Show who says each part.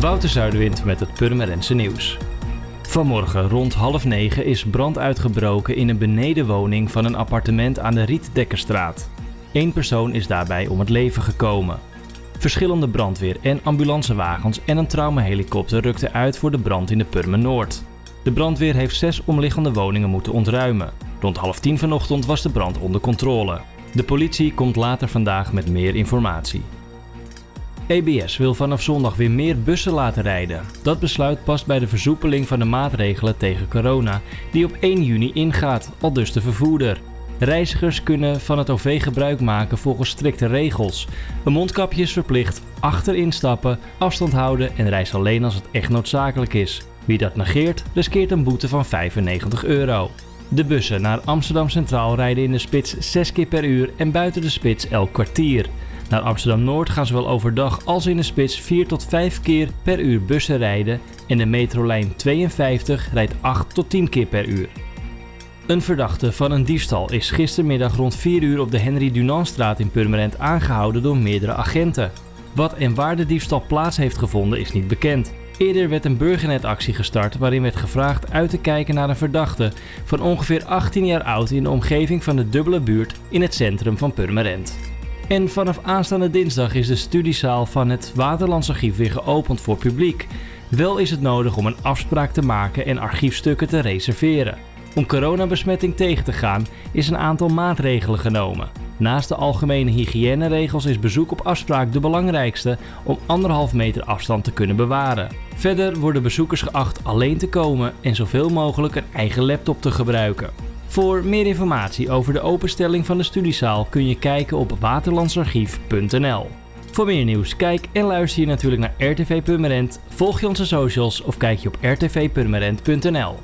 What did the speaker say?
Speaker 1: Wouter Zuiderwind met het Purmerendse nieuws. Vanmorgen rond half negen is brand uitgebroken in een benedenwoning van een appartement aan de Rietdekkerstraat. Eén persoon is daarbij om het leven gekomen. Verschillende brandweer- en ambulancewagens en een traumahelikopter rukten uit voor de brand in de Purmer Noord. De brandweer heeft zes omliggende woningen moeten ontruimen. Rond half tien vanochtend was de brand onder controle. De politie komt later vandaag met meer informatie. EBS wil vanaf zondag weer meer bussen laten rijden. Dat besluit past bij de versoepeling van de maatregelen tegen corona, die op 1 juni ingaat, al dus de vervoerder. Reizigers kunnen van het OV gebruik maken volgens strikte regels. Een mondkapje is verplicht, achterin stappen, afstand houden en reis alleen als het echt noodzakelijk is. Wie dat negeert, riskeert een boete van 95 euro. De bussen naar Amsterdam Centraal rijden in de spits 6 keer per uur en buiten de spits elk kwartier. Naar Amsterdam Noord gaan zowel overdag als in de spits 4 tot 5 keer per uur bussen rijden en de metrolijn 52 rijdt 8 tot 10 keer per uur. Een verdachte van een diefstal is gistermiddag rond 4 uur op de Henry Dunantstraat in Purmerend aangehouden door meerdere agenten. Wat en waar de diefstal plaats heeft gevonden is niet bekend. Eerder werd een burgernetactie gestart waarin werd gevraagd uit te kijken naar een verdachte van ongeveer 18 jaar oud in de omgeving van de dubbele buurt in het centrum van Purmerend. En vanaf aanstaande dinsdag is de studiezaal van het Waterlandsarchief weer geopend voor publiek. Wel is het nodig om een afspraak te maken en archiefstukken te reserveren. Om coronabesmetting tegen te gaan is een aantal maatregelen genomen. Naast de algemene hygiëneregels is bezoek op afspraak de belangrijkste om anderhalf meter afstand te kunnen bewaren. Verder worden bezoekers geacht alleen te komen en zoveel mogelijk een eigen laptop te gebruiken. Voor meer informatie over de openstelling van de studiezaal kun je kijken op waterlandsarchief.nl. Voor meer nieuws, kijk en luister je natuurlijk naar RTV Purmerend, volg je onze socials of kijk je op rtvpurmerend.nl.